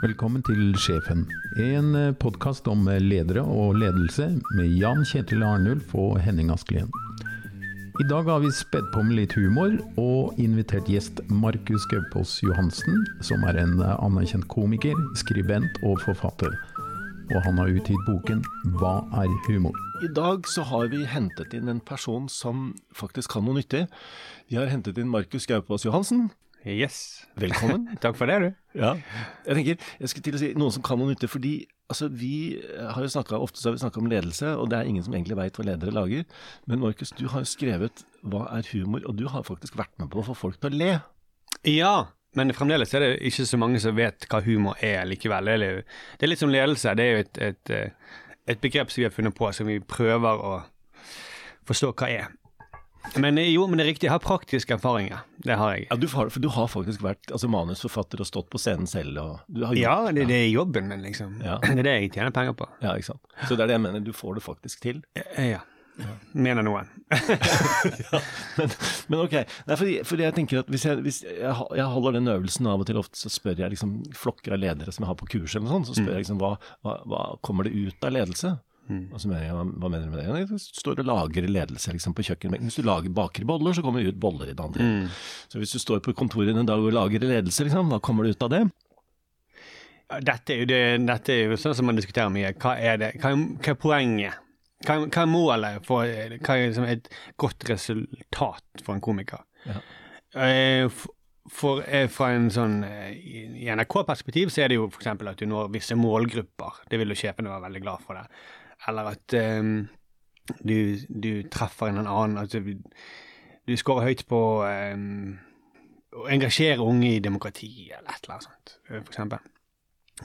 Velkommen til Sjefen, en podkast om ledere og ledelse med Jan Kjetil Arnulf og Henning Askelien. I dag har vi spedd på med litt humor og invitert gjest Markus Gaupås Johansen, som er en anerkjent komiker, skribent og forfatter. Og han har utgitt boken 'Hva er humor?'. I dag så har vi hentet inn en person som faktisk kan noe nyttig. Vi har hentet inn Markus Gaupås Johansen. Yes. Velkommen. Takk for det, du. Ja. Jeg tenker, jeg skulle til å si noen som kan noe nytte, fordi altså, vi har jo snakket, ofte så har vi snakka om ledelse, og det er ingen som egentlig veit hva ledere lager. Men Markus, du har jo skrevet 'Hva er humor?', og du har faktisk vært med på å få folk til å le. Ja, men fremdeles er det ikke så mange som vet hva humor er likevel. Det er, det er litt som ledelse. Det er jo et, et, et begrep som vi har funnet på, som vi prøver å forstå hva er. Men jo, men det er riktig, jeg har praktiske erfaringer. Det har jeg. Ja, du har, for du har faktisk vært altså, manusforfatter og stått på scenen selv. Og du har gjort, ja, det, det, er jobben min, liksom. Ja. Det er det jeg tjener penger på. Ja, ikke sant. Så det er det jeg mener, du får det faktisk til. Ja. ja. Mener noen. ja, men, men, ok. Nei, fordi, fordi, jeg tenker at hvis, jeg, hvis jeg, jeg, holder den øvelsen av og til, ofte så spør jeg liksom flokker av ledere som jeg har på kurs, eller noe sånt, så spør jeg liksom hva, hva, hva kommer det ut av ledelse? Mm. Og så mener jeg, hva, hva mener du med det? Jeg står og lager ledelse liksom, på kjøkkenbenken. Hvis du lager baker boller, så kommer det ut boller i det andre. Mm. Så hvis du står på kontoret en dag og lager ledelse, liksom, hva kommer det ut av det? Dette er jo, det, dette er jo sånn som man diskuterer mye. Hva er det? Hva er, hva er poenget? Hva, hva, er målet for Hva er liksom et godt resultat for en komiker? Ja. For, for, fra en sånn I NRK-perspektiv så er det jo f.eks. at du når visse målgrupper. Det vil jo sjefene være veldig glad for. det eller at um, du, du, treffer en annen altså, Du scorer høyt på um, å engasjere unge i demokrati, eller et eller annet sånt, for eksempel.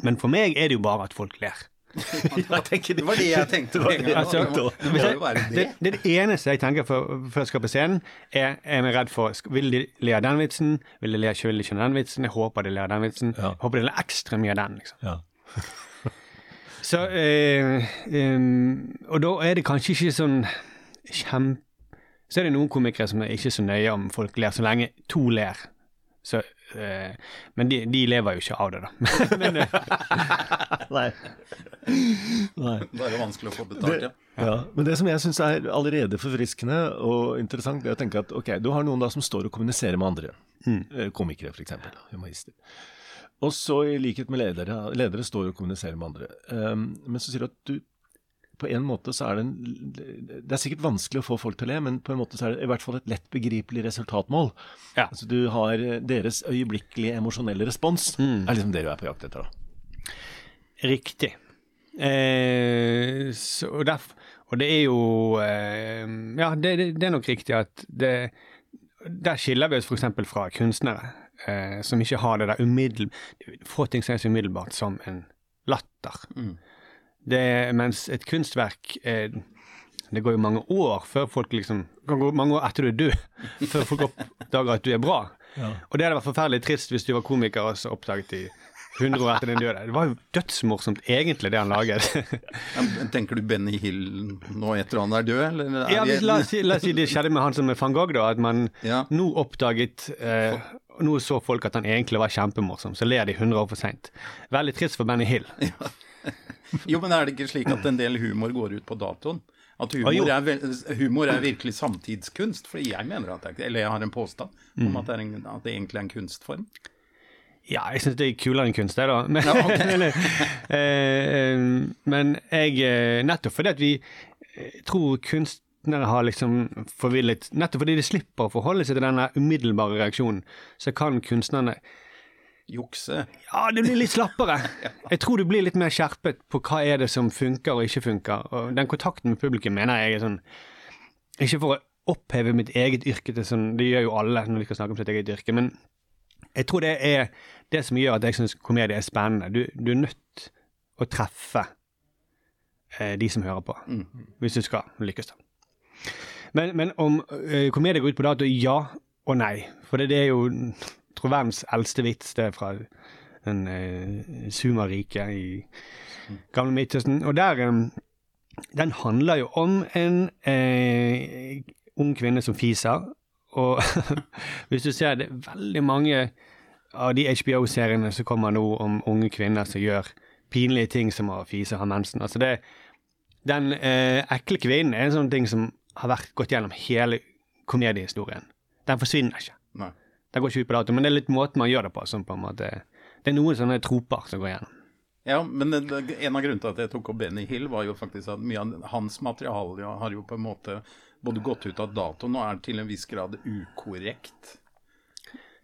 Men for meg er det jo bare at folk ler. ja, det var det jeg tenkte. Det, det, altså, det, det, det, det eneste jeg tenker før jeg skal på scenen, er er jeg redd for Vil de le av den vitsen? Vil de le av den vitsen? Jeg håper de ler av den vitsen. Ja. Jeg håper de ler ekstra mye av den. liksom. Ja. Så eh, um, Og da er det kanskje ikke sånn kjempe Så er det noen komikere som er ikke så nøye om folk ler, så lenge to ler. Så, eh, men de, de, lever jo ikke av det, da. men, eh, Nei. Nei. Bare vanskelig å få betalt, ja. ja. Men det som jeg syns er allerede forfriskende og interessant, det er å tenke at ok, du har noen da som står og kommuniserer med andre. Mm. Komikere, f.eks. Humorister. Og så, i likhet med ledere, ledere står og kommuniserer med andre. Um, men så sier du at du på en måte så er det en Det er sikkert vanskelig å få folk til å le, men på en måte så er det i hvert fall et lett begripelig resultatmål. Ja. Altså Du har deres øyeblikkelige emosjonelle respons. Mm. er liksom det du er på jakt etter, da. Riktig. Eh, så, og, derf, og, det er jo eh, Ja, det, det, det, er nok riktig at det Der skiller vi oss f.eks. fra kunstnere eh, som ikke har det der umiddel... Få ting så umiddelbart som en latter. Mm. Det, mens et kunstverk eh, Det går jo mange år før folk liksom kan gå mange år etter du er død, før folk oppdager at du er bra. Ja. Og det hadde vært forferdelig trist hvis du var komiker og så oppdaget de 100 år etter din død. Det var jo dødsmorsomt, egentlig, det han laget. tenker du Benny Hill nå etter han er død, eller? Er ja, la, oss si, la, oss si, det skjedde med han som er van Gogh, da. At man ja. nå oppdaget eh, Nå så folk at han egentlig var kjempemorsom, så ler de 100 år for seint. Veldig trist for Benny Hill. Ja. jo, men er det ikke slik at en del humor går ut på datoen? At humor, er, humor er, virkelig samtidskunst? For jeg mener at det, eller jeg har en påstand om mm. at, det en, at det egentlig er en kunstform. Ja, jeg syns det er kulere enn kunst, det, da. Men, ja, okay. Eh, eh, men jeg eh, Nettopp fordi at vi tror kunstnere har liksom forvillet Nettopp fordi de slipper å forholde seg til denne umiddelbare reaksjonen, så kan kunstnerne Jukse? Ja, det blir litt slappere. Jeg tror du blir litt mer skjerpet på hva er det som funker og ikke funker. Og den kontakten med publikum mener jeg er sånn Ikke for å oppheve mitt eget yrke til sånn Det gjør jo alle når de skal snakke om sitt eget yrke, men jeg tror det er det som gjør at jeg syns komedie er spennende. Du, du, er nødt å treffe eh, de som hører på, mm. hvis du skal lykkes. da. Men, men om eh, komedie går ut på dato, ja og nei. For det, det er jo tror verdens eldste vits. Det er fra den eh, Sumarriket i gamle Midtøsten. Og der eh, Den handler jo om en eh, ung kvinne som fiser. Og hvis du ser det er veldig mange av de HBO-seriene som kommer nå om unge kvinner som gjør pinlige ting som å fise, ha mensen. Altså det, den eh, ekle kvinnen er en sånn ting som har vært gått gjennom hele komediehistorien. Den forsvinner ikke. Nei. Den går ikke ut på dato, men det er litt måten man gjør det på. Som på en måte, det er noen sånne troper som går gjennom. Ja, men en av grunnene til at jeg tok opp Benny Hill, var jo faktisk at mye av hans materiale har jo på en måte både gått ut av datoen og er til en viss grad ukorrekt.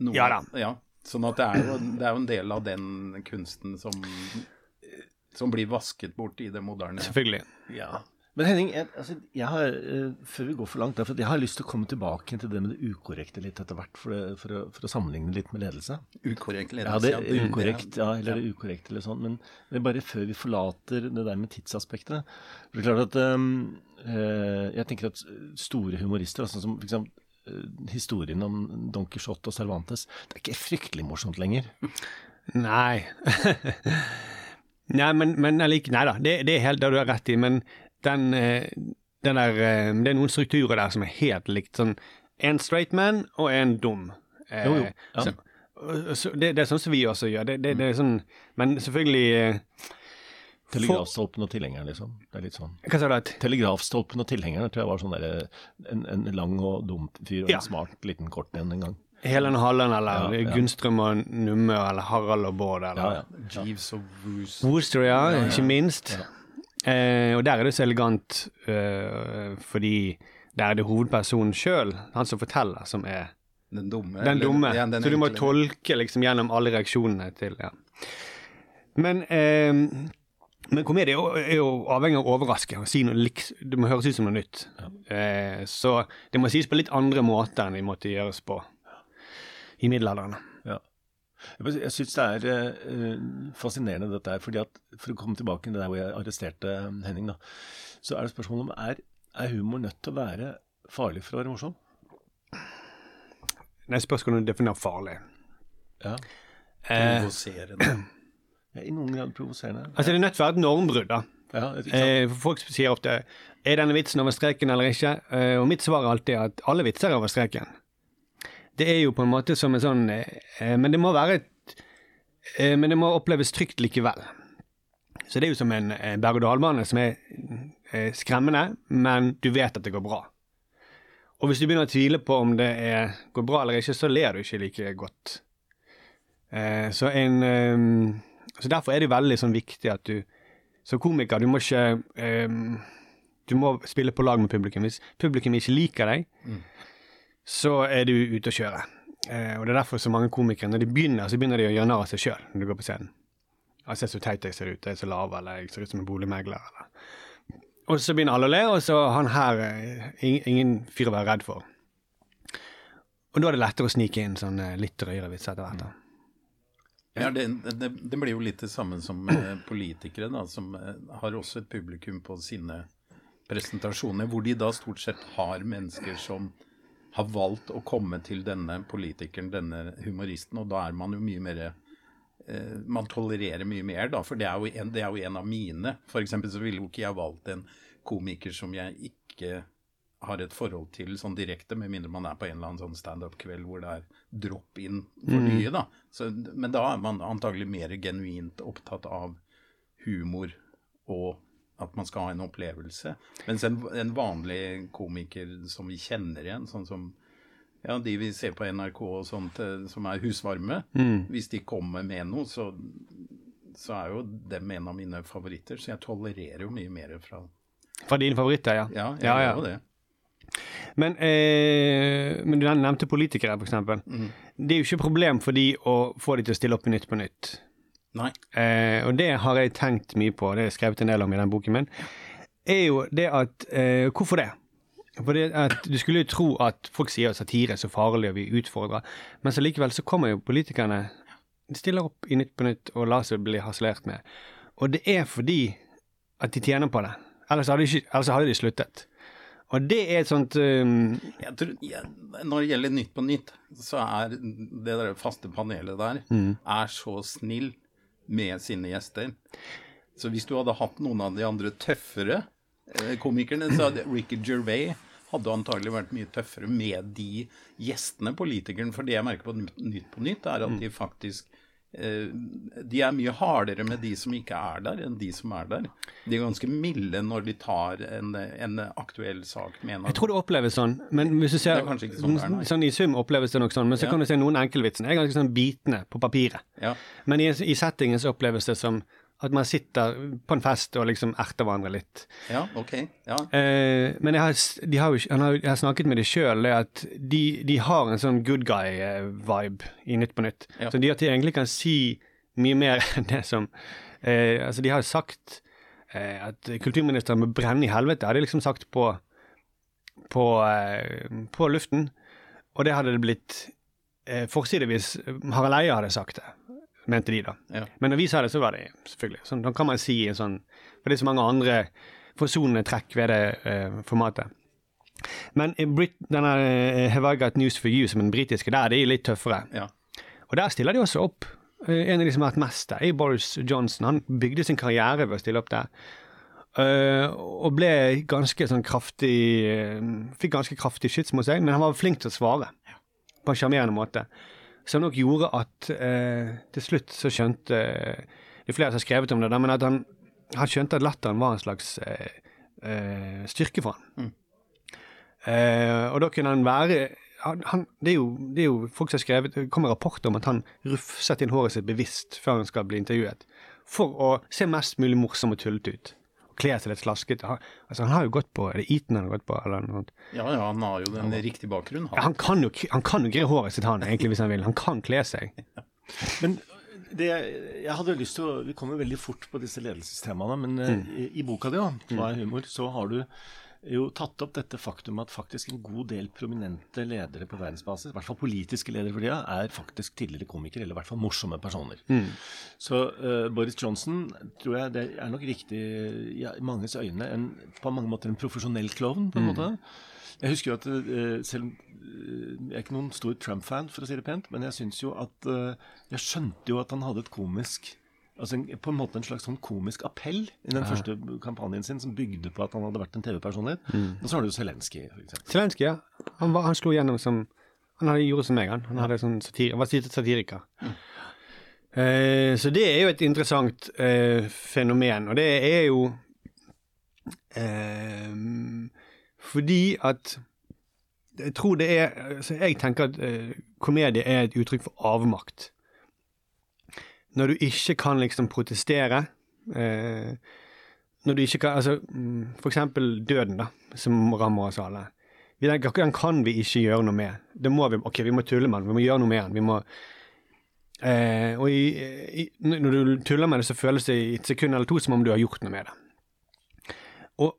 Noe, Ja da. Ja, sånn at det er, jo, det er jo en del av den kunsten som, som blir vasket bort i det moderne. Selvfølgelig. Ja. Men Henning, jeg, altså, jeg har, eh, før vi går for langt, derfor, jeg har lyst til å komme tilbake til det med det ukorrekte litt etter hvert, for, det, for, å, for å sammenligne litt med ledelse. Ukorrekt Ja, Ja, det ukorrekt, ja, eller det er ukorrekt eller sånn. Men er bare før vi forlater det der med tidsaspektet for Det er klart at um, eh, Jeg tenker at store humorister, altså som for eksempel eh, historien om Don Quijote og Cervantes, det er ikke fryktelig morsomt lenger. Nei. nei, men, men like, Nei da, det, det er helt det du har rett i. Men den, eh, den der eh, Det er noen strukturer der som er helt likt. Sånn en straight man og en dum. Eh, Jo, jo, ja. så, det, det er sånn som vi også gjør. Det, det, det er sånn, men selvfølgelig eh, Telegrafstolpen og tilhengeren, liksom. Det er litt sånn. Hva sa du? Telegrafstolpen og tilhengeren tror jeg var sånn der, en, en lang og dum fyr og Ja. en smart liten kort en en gang. Helen Hallen, eller Ja, ja. Gunnstrøm og Numme, eller Harald og Bård, eller Ja, ja. Jeeves og Woos. Wooster, ja, ikke minst. Eh, og der er det så elegant eh, fordi der er det hovedpersonen sjøl, han som forteller, som er Den dumme. den eller- dumme. ja, den så du må enkle. tolke liksom gjennom alle reaksjonene til ja. Men eh, men komedie er jo, avhengig av å overraske. si Det må høres ut som noe nytt. Eh, så det må sies på litt andre måter enn det måtte gjøres på i middelalderen. Ja. Jeg, syns det er eh, fascinerende dette her, fordi at for å komme tilbake til der hvor jeg arresterte Henning, da, så er det spørsmålet om er, er humor nødt til å være farlig for å være morsom? Nei, spørsmål om du definerer farlig. Ja. Eh, Ja I noen grad provoserende. altså Det er nødt til å være et normbrudd. da. Ja. Eh, folk sier ofte er denne vitsen over streken eller ikke. Eh, og mitt svar er alltid at alle vitser er over streken. Det er jo på en måte som en sånn eh, Men det må være eh, Men det må oppleves trygt likevel. Så det er jo som en eh, berg-og-dal-bane som er eh, skremmende, men du vet at det går bra. Og hvis du begynner å tvile på om det er, går bra eller ikke, så ler du ikke like godt. Eh, så, en, så derfor er det veldig sånn viktig at du som komiker, du må ikke um, Du må spille på lag med publikum. Hvis publikum ikke liker deg, så er du ute å kjøre. Uh, og det er derfor så mange komikere, når de begynner, så begynner de å gjøre narr av seg sjøl når de går på scenen. Jeg ser så teit jeg ser ut, jeg er så lav, eller jeg ser ut som en boligmegler, eller Og så begynner alle å le, og så han her eh, ingen, ingen fyr å være redd for. Og da er det lettere å snike inn sånn litt drøyere vitser etter hvert. da. Ja, det, det, det blir jo litt det samme som eh, politikere, da, som eh, har også et publikum på sine presentasjoner, hvor de da stort sett har mennesker som har valgt å komme til denne politikeren, denne humoristen, og da er man jo mye mer eh, Man tolererer mye mer, da, for det er jo en, er jo en av mine. For eksempel så ville jo ikke jeg valgt en komiker som jeg ikke har et forhold til sånn direkte, med mindre man er på en eller annen sånn standup-kveld hvor det er drop-in for nye, da. Så, men da er man antagelig mer genuint opptatt av humor og at man skal ha en opplevelse. Mens en, en vanlig komiker som vi kjenner igjen, sånn som ja, de vi ser på NRK og sånt, eh, som er husvarme, hvis de kommer med noe, så, så er jo dem en av mine favoritter. Så jeg tolererer jo mye mer fra Fra dine favoritter, ja. Ja, jeg Ja, ja. gjør jo det. Men, eh, men du nevnte politikere, eksempel. Mm. Det er jo ikke problem for de å få de til å stille opp i Nytt på Nytt. Nei. Eh, og det har jeg tenkt mye på, det har jeg skrevet en del om i den boken min, er jo det at eh, Hvorfor det? For det at Du skulle jo tro at folk sier at satire er så farlig og vi utfordrer, men så likevel så kommer jo politikerne de stiller opp i Nytt på Nytt og lar seg bli harselert med. Og det er fordi at de tjener på det. Ellers hadde de, ikke, ellers hadde de sluttet. Og det er et sånt um, Jeg tror, jeg, når det gjelder Nytt på Nytt, så er det der faste panelet der er så snill med sine gjester. Så hvis du hadde hatt noen av de andre tøffere eh, komikerne, så hadde Ricky Gervais hadde antagelig vært mye tøffere med de gjestene, politikeren. For det jeg merker på Nytt på Nytt, er at de faktisk de er mye hardere med de som ikke er der, enn de som er der. De er ganske milde når de tar en, en aktuell sak med en Jeg tror det oppleves sånn, men hvis du ser er sånn det er, sånn i sum oppleves det nok sånn. Men så Ja. kan du se noen enkeltvitsene er ganske sånn bitende på papiret. Ja. Men i, i settingen så oppleves det som at man sitter på en fest og liksom erter hverandre litt. ja, ok. Ja. Eh, men jeg har, de har, har, jeg har snakket med dem sjøl, at de, de har en sånn good guy-vibe i Nytt på Nytt. Ja. Så de at de egentlig kan si mye mer enn det som eh, Altså, de har jo sagt eh, at kulturministeren må brenne i helvete, hadde de liksom sagt på på, eh, på luften. Og det hadde det blitt eh, forsidevis Harald Eia hadde sagt det, mente de da. Ja. Men når vi sa det, så var det selvfølgelig sånn. Da kan man si en sånn For det er så mange andre forsonende trekk ved det uh, formatet. Men Brit, denne eh, Have I Got News For You, som den britiske, der er litt tøffere. ja. Og der stiller de også opp. Eh, En av de som har vært mest der, er Boris Johnson. Han bygde sin karriere ved å stille opp der. Og ble ganske sånn kraftig Fikk ganske kraftig skyts mot seg, men han var flink til å svare. På en sjarmerende måte. Som nok gjorde at eh, til slutt så skjønte Det er flere som har skrevet om det, men at han, han skjønte at latteren var en slags eh, eh, styrke for han. Eh, og da kunne han være han, han, det, er jo, det er jo folk som har skrevet Det kommer rapporter om at han rufset inn håret sitt bevisst før han skal bli intervjuet. For å se mest mulig morsom og tullete ut. Og kle seg litt slaskete. Han, altså, han har jo gått på Er det Eton han har gått på? Eller noe sånt? ja, ja, han har jo den riktige bakgrunnen. Ja, han kan jo han kan jo gre håret sitt, han, egentlig, hvis han vil. Han kan kle seg. Men det, jeg hadde lyst til å Vi kommer veldig fort på disse ledelsestemaene, men mm. i, i boka di, da, 'Hva er humor', så har du jo tatt opp dette faktum at faktisk en god del prominente ledere på verdensbasis, i hvert fall politiske ledere for tida, er faktisk tidligere komikere, eller i hvert fall morsomme personer. Så uh, Boris Johnson tror jeg det er nok riktig ja, i manges øyne en, på mange måter en profesjonell klovn, på en måte. Jeg husker jo at uh, selv om Jeg er ikke noen stor Trump-fan, for å si det pent, men jeg syns jo at uh, Jeg skjønte jo at han hadde et komisk Altså en, på en måte en slags sånn komisk appell i den første kampanjen sin, som bygde på at han hadde vært en TV-personlighet. Og så har du Zelenskyj, for. Zelenskyj, ja. Han, var, han slo gjennom som Han hadde gjorde som meg, han. Han, hadde sånn satir, han var satiriker. Eh, så det er jo et interessant eh, fenomen, og det er jo eh, fordi at Jeg tror det er altså Jeg tenker at eh, komedie er et uttrykk for avmakt. Når du ikke kan liksom protestere eh, Når du ikke kan Altså, for eksempel døden, da, som rammer oss alle. Tenker, Den kan vi ikke gjøre noe med. Det må vi, ok, vi må tulle med den, vi må gjøre noe med den. vi må Eh, og i, i, når du tuller med det, så føles det i et sekund eller to som om du har gjort noe med det. Og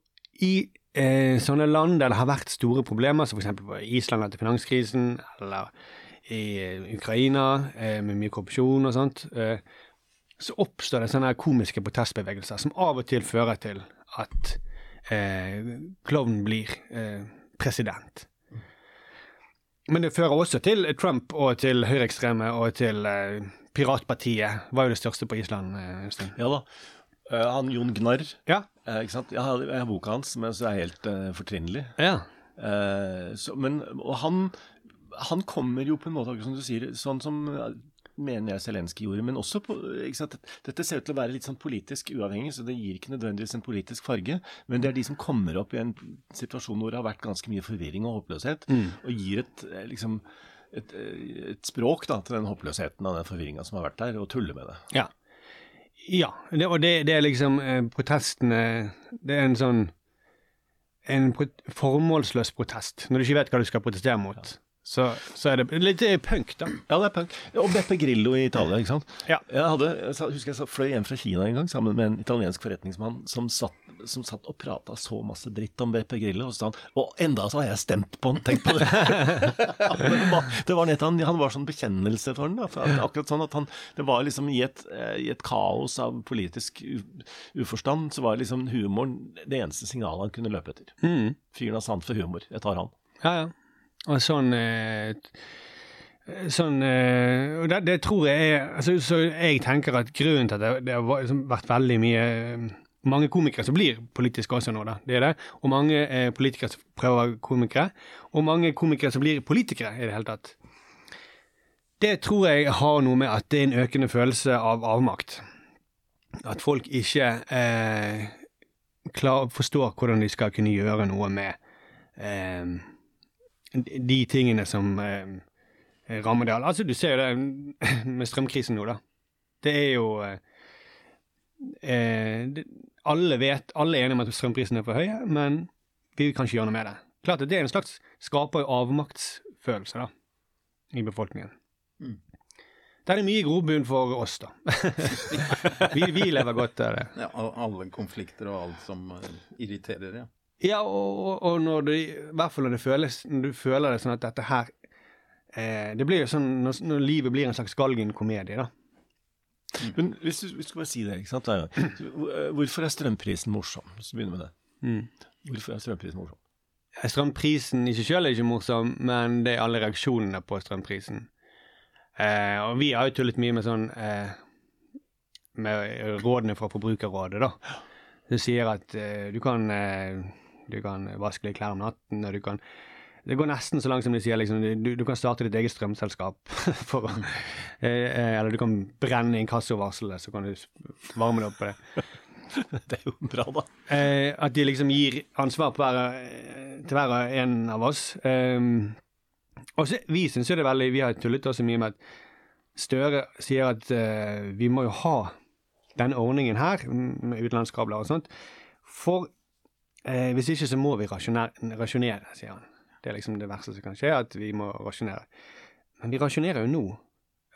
i eh, sånne land der det har vært store problemer, som f.eks. på Island etter finanskrisen, eller i eh, Ukraina eh, med mye korrupsjon og sånt, eh, så oppstår det sånne komiske protestbevegelser som av og til fører til at eh, klovnen blir eh, president. Men det fører også til Trump og til høyreekstreme og til eh, Piratpartiet. Var jo det største på Island en stund. Ja da. Uh, han Jon Gnarr, Ja. uh, ikke sant? Jeg har, jeg har boka hans, som jeg synes er helt uh, fortrinnelig. ja. Så, men, og han, han kommer jo på en måte, akkurat som du sier, sånn som eh, mener jeg Zelenskyj gjorde, men også på? Dette ser ut til å være litt sånn politisk uavhengig, så det gir ikke nødvendigvis en politisk farge. Men det er de som kommer opp i en situasjon hvor det har vært ganske mye forvirring og håpløshet, og gir et eh, liksom et, eh, et språk da, til den håpløsheten og den forvirringa som har vært der, og tuller med det. Ja. ja. Det, og det, det er liksom eh, protestene Det er en sånn En pro formålsløs protest. Når du ikke vet hva du skal protestere mot, så, så er det litt punk, da. Ja, det er punk. Og Beppe Grillo i Italia, ikke sant. Ja. Jeg hadde, jeg husker jeg fløy hjem fra Kina en gang sammen med en italiensk forretningsmann som satt, som satt og prata så masse dritt om Beppe Grillo, og så sa han Og enda så har jeg stemt på han, tenk på det! det var, nett, han, han var sånn bekjennelse for han, da. For akkurat sånn at han Det var liksom i et, i et kaos av politisk uforstand, så var liksom humoren det eneste signalet han kunne løpe etter. Mm. Fyren har sant for humor. Jeg tar han. Ja, ja. Og sånn eh, Sånn eh, Og det, det tror jeg er altså, Så jeg tenker at grunnen til at det, det har liksom vært veldig mye mange komikere som blir politiske også nå, da. Det er det. Og mange eh, politikere som prøver å være komikere. Og mange komikere som blir politikere i det hele tatt. Det tror jeg har noe med at det er en økende følelse av avmakt. At folk ikke eh, klar, forstår hvordan de skal kunne gjøre noe med eh, de tingene som eh, rammer det. Altså, du ser jo det med strømkrisen nå, da. Det er jo eh, eh, det, Alle vet, alle er enige om at strømprisene er for høye, men vi kan ikke gjøre noe med det. Klart at det er en slags skaper avmaktsfølelse da, i befolkningen. Mm. Der er det mye grobunn for oss, da. vi, vi lever godt av det. Ja, alle konflikter og alt som eh, irriterer, ja. Ja, og, og- når det, i hvert fall når det føles, når du føler det sånn at dette her eh, Det blir jo sånn når, når livet blir en slags galgenkomedie, da. Men hvis du, hvis du bare si det, ikke sant? hvor- Hvorfor er strømprisen morsom? Hvis du begynner med det. Hvorfor er strømprisen morsom? Strømprisen i seg selv er ikke morsom, men det er alle reaksjonene på strømprisen. Eh, og vi har jo tullet mye med sånn eh, Med rådene fra Forbrukerrådet, da. Som sier at eh, du kan eh, Du kan vaske deg klær om natten, og du kan Det går nesten så langt som de sier liksom, du, du kan starte ditt eget strømselskap. For, mm. eh, eller du kan brenne inkassovarselet, så kan du varme det opp på det. Det er jo bra, da. Eh, at de liksom gir ansvar på hver, til hver og en av oss. Eh, og vi syns jo det er veldig Vi har tullet også mye med at Støre sier at eh, vi må jo ha denne ordningen her, med utenlandskabler og sånt, for eh, hvis ikke så må vi rasjonere, sier han. Det er liksom det verste som kan skje, at vi må rasjonere. Men vi rasjonerer jo nå.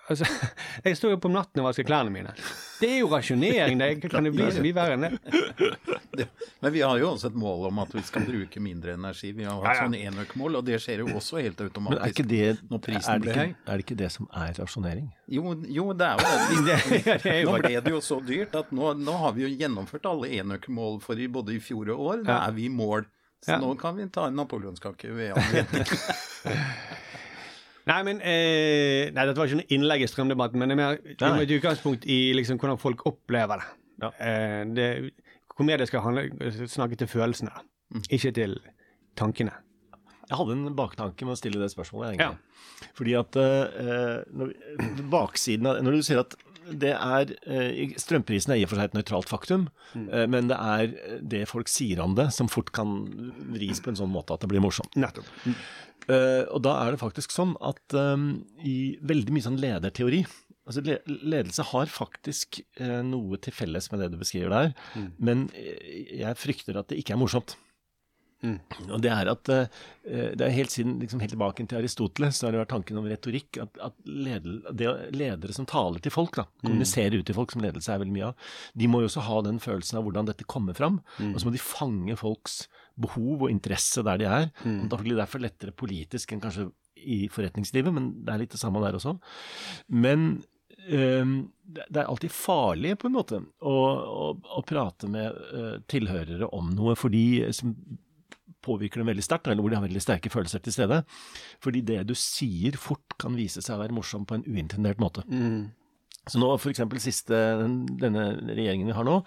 Altså, jeg står jo på natten og vasker klærne mine. Det er jo rasjonering. Det kan det bli så mye verre enn det. Men vi har jo også et mål om at vi skal bruke mindre energi. Vi har hatt sånn enøkmål, og det skjer jo også helt Men er automatisk. ikke det, Når prisen er det, blir ikke, høy. er det ikke det som er rasjonering? Jo, jo, det er jo det. Det, det er jo Nå ble det jo så dyrt at nå, nå har vi jo gjennomført alle enøkmål for i, både i fjor og år. Da er vi i mål. Så Ja. nå kan vi ta en napoleonskake ved anledning. Nei, men eh, Nei, dette var ikke noe innlegg i strømdebatten, men det er mer et utgangspunkt i liksom hvordan folk opplever det. Ja. Eh, det komedie skal handle, snakke til følelsene. Mm. ikke til tankene. Jeg hadde en baktanke med å stille det spørsmålet, egentlig. Fordi at eh, når, baksiden av Når du sier at det er eh, Strømprisen er i og for seg et nøytralt faktum, mm. men det er det folk sier om det, som fort kan vris på en sånn måte at det blir morsomt. Nettopp. Mm. og da er det faktisk sånn at eh, i veldig mye sånn lederteori Altså Ledelse har faktisk eh, noe til felles med det du beskriver der, men eh, jeg frykter at det ikke er morsomt. Mm. Og det er at eh, det er helt siden liksom helt tilbake til Aristoteles så har det vært tanken om retorikk. At, at ledel, det, ledere som taler til folk, da, kommuniserer ut til folk, som ledelse er veldig mye av, de må jo også ha den følelsen av hvordan dette kommer fram. Og så må de fange folks behov og interesse der de er. Og det er derfor lettere politisk enn kanskje i forretningslivet, men det er litt det samme der også. Men øhm, det det er alltid farlig, på en måte, å, å, å prate med uh, tilhørere om noe fordi som påvirker dem veldig sterkt, eller hvor de har veldig sterke følelser til stede. Fordi det du sier fort kan vise seg å være morsom på en uintendert måte. Mm. Så nå for eksempel siste, den, denne regjeringen vi har nå,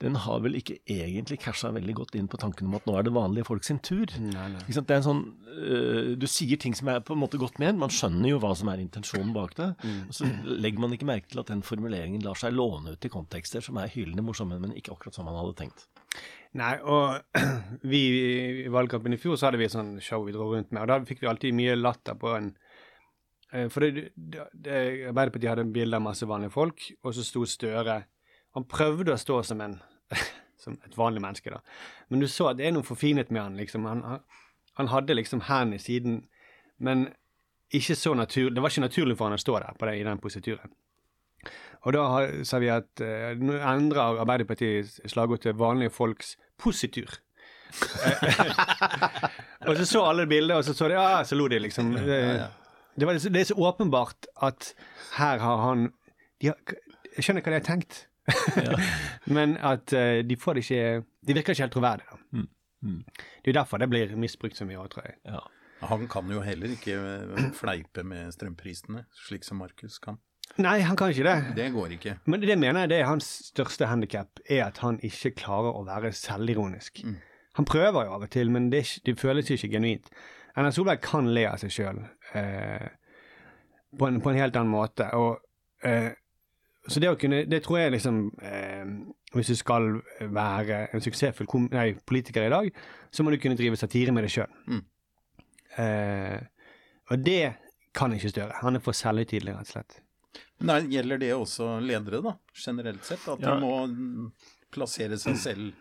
den har vel ikke egentlig casha veldig godt inn på tanken om at nå er det vanlige folk sin tur. Nei, nei. Ikke sant? Det er en sånn, øh, du sier ting som er på en måte godt ment, man skjønner jo hva som er intensjonen bak det. Og så legger man ikke merke til at den formuleringen lar seg låne ut i kontekster som er hyllende morsomme, men ikke akkurat som man hadde tenkt. Nei, og vi i valgkampen i fjor så hadde vi et sånt show vi dro rundt med, og da fikk vi alltid mye latter på en eh, For det, det, det, Arbeiderpartiet hadde bilde av masse vanlige folk, og så sto Støre Han prøvde å stå som en som et vanlig menneske, da. Men du så at det er noe forfinet med han, liksom. Han, han, hadde liksom hendene i siden, men ikke så naturlig Det var ikke naturlig for han å stå der på det, i den posituren. Og da har, sa vi at eh, nå endrer Arbeiderpartiet slagord til vanlige folks positur. og så så alle bildet, og så så de, ja, så lo de liksom. Det, det, var, det er så åpenbart at her har han de har, Jeg skjønner hva de har tenkt, men at eh, de får det ikke De virker ikke helt troverdige. Mm. Mm. Det er jo derfor det blir misbrukt så mye òg, tror jeg. Han kan jo heller ikke eh, fleipe med strømprisene, slik som Markus kan. Nei, han kan ikke det. Det går ikke. Men det mener jeg det er hans største handikap, er at han ikke klarer å være selvironisk. Mm. Han prøver jo av og til, men det, det føles ikke genuint. Erna Solberg kan le av seg sjøl eh, på, på en helt annen måte. Og, eh, så det å kunne Det tror jeg liksom eh, Hvis du skal være en suksessfull nei, politiker i dag, så må du kunne drive satire med deg sjøl. Mm. Eh, og det kan ikke Støre. Han er for selvhøytidelig, rett og slett. Nei, gjelder det også ledere, da, generelt sett? At Ja. de må mm, plassere seg selv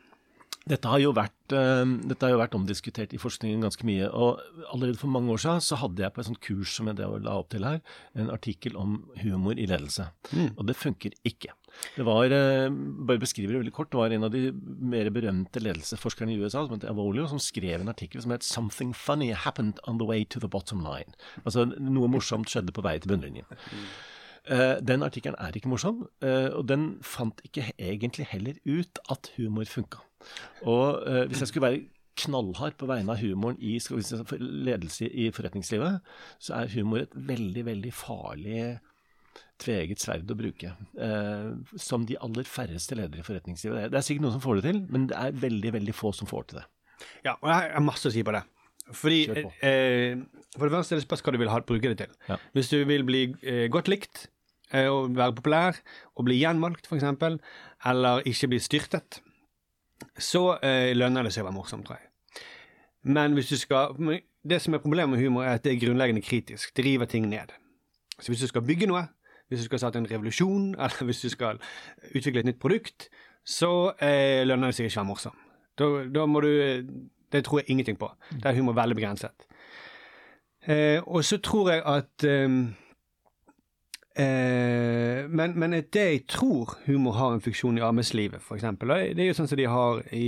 Dette har, jo vært, uh, dette har jo vært omdiskutert i forskningen ganske mye. og Allerede for mange år siden så hadde jeg på et sånt kurs som jeg la opp til her, en artikkel om humor i ledelse. Og det funker ikke. Det var, uh, bare beskriver det veldig kort, det var en av de mer berømte ledelsesforskerne i USA som het Avolio, som skrev en artikkel som het 'Something funny happened on the way to the bottom line'. Altså noe morsomt skjedde på vei til bunnlinjen. Eh, den artikkelen er ikke morsom, eh, og den fant ikke egentlig heller ut at humor funka. Og eh, hvis jeg skulle være knallhard på vegne av humoren i ledelse i forretningslivet, så er humor et veldig, veldig farlig tveget sverd å bruke. Eh, som de aller færreste ledere i forretningslivet. Det er- Det er sikkert noen som får det til, men det er veldig, veldig få som får til det. Ja, og jeg har masse å si på det. Fordi, eh, For det første er det spørs hva du vil ha, bruke det til. Ja. Hvis du vil bli eh, godt likt, eh, og være populær, og bli gjenvalgt f.eks., eller ikke bli styrtet, så eh, lønner det seg å være morsom, tror jeg. Men hvis du skal Det som er problemet med humor, er at det er grunnleggende kritisk. Det river ting ned. Så hvis du skal bygge noe, hvis du skal starte en revolusjon, eller hvis du skal utvikle et nytt produkt, så eh, lønner det seg ikke å være morsom. Da, da må du Det tror jeg ingenting på. Det er humor veldig begrenset. Eh, og så tror jeg at ehm, eh, men, men det jeg tror humor har en funksjon i arbeidslivet, f.eks. Det er jo sånn som de har i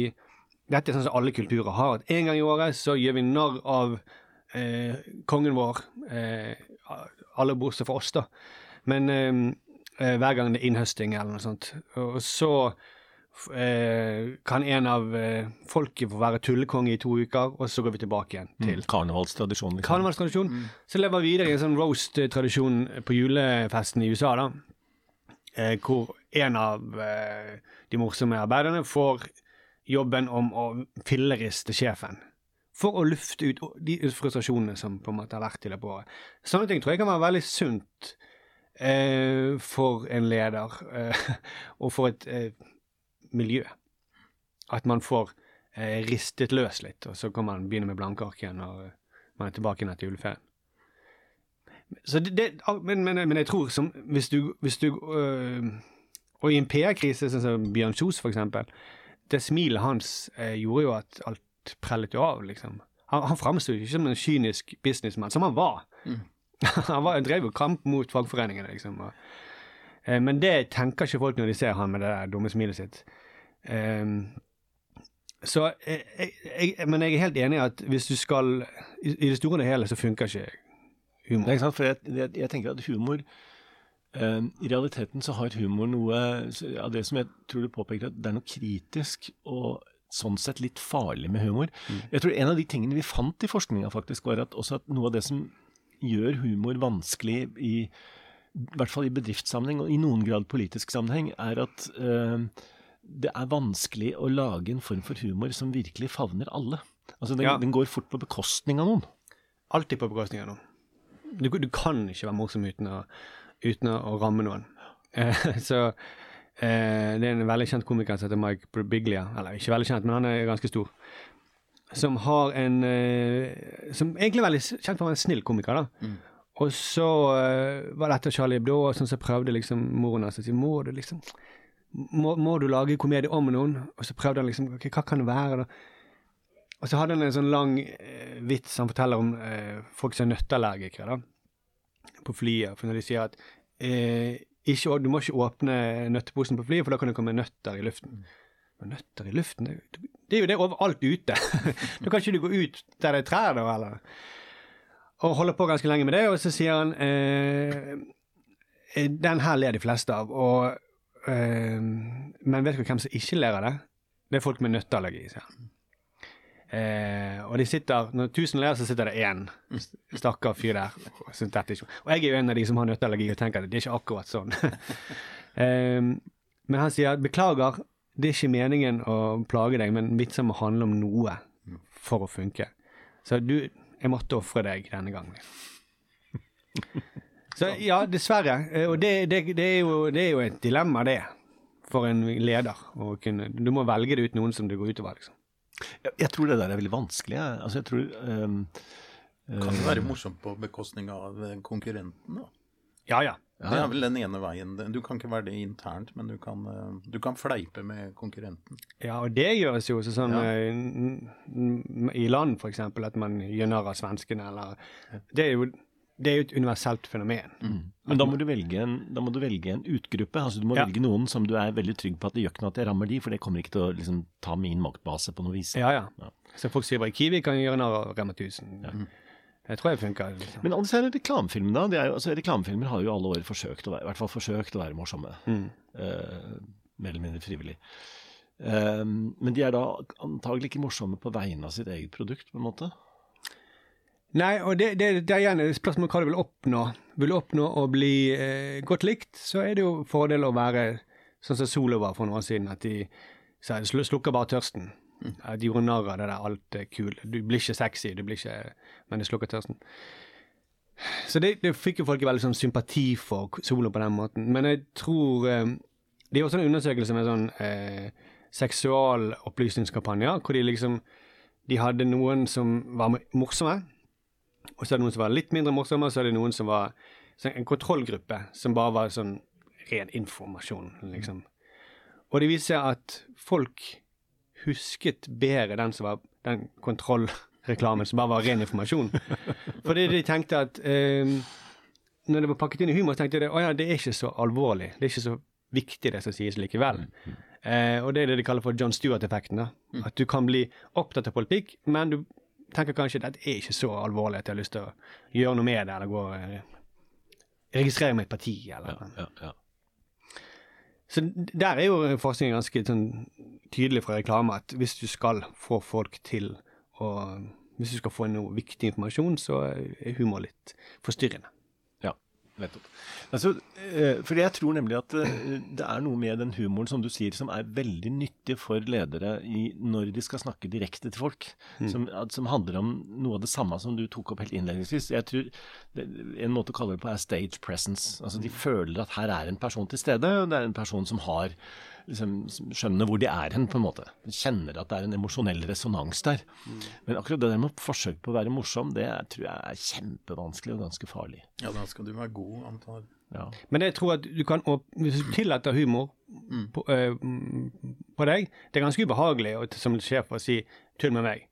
Dette er sånn som alle kulturer har. At en gang i året så gjør vi narr av eh, kongen vår. Eh, alle bortsett fra oss, da. Men eh, eh, hver gang det er innhøsting eller noe sånt. Og så eh, kan en av eh, folket få være tullekonge i to uker, og så går vi tilbake igjen til karnevalstradisjonen. liksom. karnevalstradisjon. Så lever vi videre i en sånn roast-tradisjon på julefesten i USA, da. Eh, hvor en av eh, de morsomme arbeiderne får jobben om å filleriste sjefen. For å lufte ut de frustrasjonene som på en måte har vært i løpet av året. Sånne ting tror jeg kan være veldig sunt eh, for en leder, eh, og for et eh, miljø. At man får eh, ristet løs litt, og så kan man begynne med blanke ark igjen når man er tilbake igjen etter juleferien. Så det, det, men, men, men jeg tror som Hvis du, hvis du øh, Og i en PR-krise, sånn som Bjørn Kjos, for eksempel, det smilet hans eh, gjorde jo at alt prellet jo av, liksom. Han, han framsto ikke som en kynisk businessmann, som han var. han var, drev jo kamp mot fagforeningene, liksom. Og, men det tenker ikke folk når de ser han med det der dumme smilet sitt. Ehm, så jeg, jeg, jeg, Men jeg er helt enig i at hvis du skal I, i det store og hele så funker ikke humor. Det er ikke sant, for jeg, jeg, jeg tenker at humor eh, I realiteten så har humor noe av det som jeg tror du påpeker, at det er noe kritisk og sånn sett litt farlig med humor. Jeg tror en av de tingene vi fant i forskninga faktisk, var at også at noe av det som gjør humor vanskelig i i hvert fall i bedriftssammenheng og i noen grad politisk sammenheng, er at eh, det er vanskelig å lage en form for humor som virkelig favner alle. Altså Den, Ja. den går fort på bekostning av noen. Alltid på bekostning av noen. Du, du kan ikke være morsom uten å, uten å ramme noen. Eh, så eh, det er en veldig kjent komiker som heter Mike Brubiglia. eller ikke veldig kjent, men han er ganske stor, som har en eh, Som egentlig er veldig kjent for å være en snill komiker, da. Og så uh, var det etter Charlie Hebdo, og sånn så prøvde liksom moren hans å si Må du liksom må, må du lage komedie om noen? Og så prøvde han liksom ok, Hva kan det være, da? Og så hadde han en sånn lang uh, vits han forteller om uh, folk som er nøtteallergikere, da. På flyet. For når de sier at ikke, du må ikke åpne nøtteposen på flyet, for da kan det komme nøtter i luften. Men nøtter i luften? Det, det er jo det overalt ute. da kan ikke du gå ut der det er trær, da, eller? Og holder på ganske lenge med det, og så sier han eh, eh, Den her ler de fleste av, og eh, Men vet du hvem som ikke ler av det? Det er folk med nøtteallergi, sier han. Eh, og de sitter, når tusen ler, så sitter det én stakkar fyr der. Og ikke- Og jeg er jo en av de som har nøtteallergi og tenker at det er ikke akkurat sånn. eh, men han sier beklager, det er ikke meningen å plage deg, men vitser må handle om noe for å funke. Så du, jeg måtte ofre deg denne gangen. Så ja, dessverre. Eh, Og det, det, det, er jo, det er jo et dilemma, det, for en leder. Å kunne, du må velge det ut noen som det går utover, liksom. Jeg, jeg tror det der er veldig vanskelig. Altså, jeg tror um, Kan det være morsomt på bekostning av konkurrenten, da? Ja, ja. Ja, Det er vel den ene veien. Du kan ikke være det internt, men du kan, eh, du kan fleipe med konkurrenten. Ja, og det gjøres jo sånn Ja. eh, i land, eksempel, at man gjør narr av svenskene, eller Det er jo, det er jo et universelt fenomen. Men da må du velge en, da må du velge en utgruppe. altså Du må Ja. velge noen som du er veldig trygg på at det gjør ikke noe at jeg rammer de, for det kommer ikke til å liksom, ta min maktbase på noe vis. Ja, ja. Ja. Så folk sier bare Kiwi kan gjøre narr av Rema 1000. Jeg tror jeg funker. Liksom. Men her reklamefilmene, da. Det er jo, altså, reklamefilmer har jo alle år forsøkt å være, i hvert fall forsøkt å være morsomme. Mm. Uh, mer eller mindre frivillig. Uh, men de er da antagelig ikke morsomme på vegne av sitt eget produkt, på en måte. Nei, og det, det, det er igjen et spørsmål hva du vil oppnå. Vil du oppnå å bli eh, godt likt, så er det jo fordel å være sånn som Solo var for noen år siden, at de slukker bare tørsten. De gjorde narr av det der alt er kul. Du blir ikke sexy, du blir ikke Men det slukker tørsten. Så det, det fikk jo folk veldig sånn sympati for Solo på den måten. Men jeg tror eh, Det er også en undersøkelse med sånn eh, seksualopplysningskampanjer, hvor de liksom De hadde noen som var morsomme, og så hadde noen som var litt mindre morsomme, og så hadde noen som var så en kontrollgruppe som bare var sånn ren informasjon, liksom. Og det viser seg at folk husket bedre den som var den kontrollreklamen som bare var ren informasjon. Fordi de tenkte at eh, når det var pakket inn i humor, så tenkte de at ja, det er ikke så alvorlig. Det er ikke så viktig det som sies likevel. Eh, og det er det de kaller for John Stewart-effekten. At du kan bli opptatt av politikk, men du tenker kanskje at det er ikke så alvorlig at jeg har lyst til å gjøre noe med det, eller gå eh, registrere meg i et parti, eller Ja, ja. Så der er jo forskningen ganske sånn tydelig fra reklame at hvis du skal få folk til å Hvis du skal få noe viktig informasjon, så er humor litt forstyrrende. Nettopp. Altså, eh, for jeg tror nemlig at eh, det er noe med den humoren som du sier, som er veldig nyttig for ledere i, når de skal snakke direkte til folk. Som, at- som handler om noe av det samme som du tok opp helt innledningsvis. Jeg tror det, En måte å kalle det på er stage presence. Altså De føler at her er en person til stede, og det er en person som har liksom, som skjønner hvor de er hen, på en måte. Kjenner at det er en emosjonell resonans der. Men akkurat det der med forsøk på å være morsom, det er, tror jeg er kjempevanskelig og ganske farlig. Ja, da skal du være god, antar Ja. Men jeg tror at du kan Hvis du tillater humor på, eh, mm, på deg Det er ganske ubehagelig å, som sjef å si 'tull med meg'.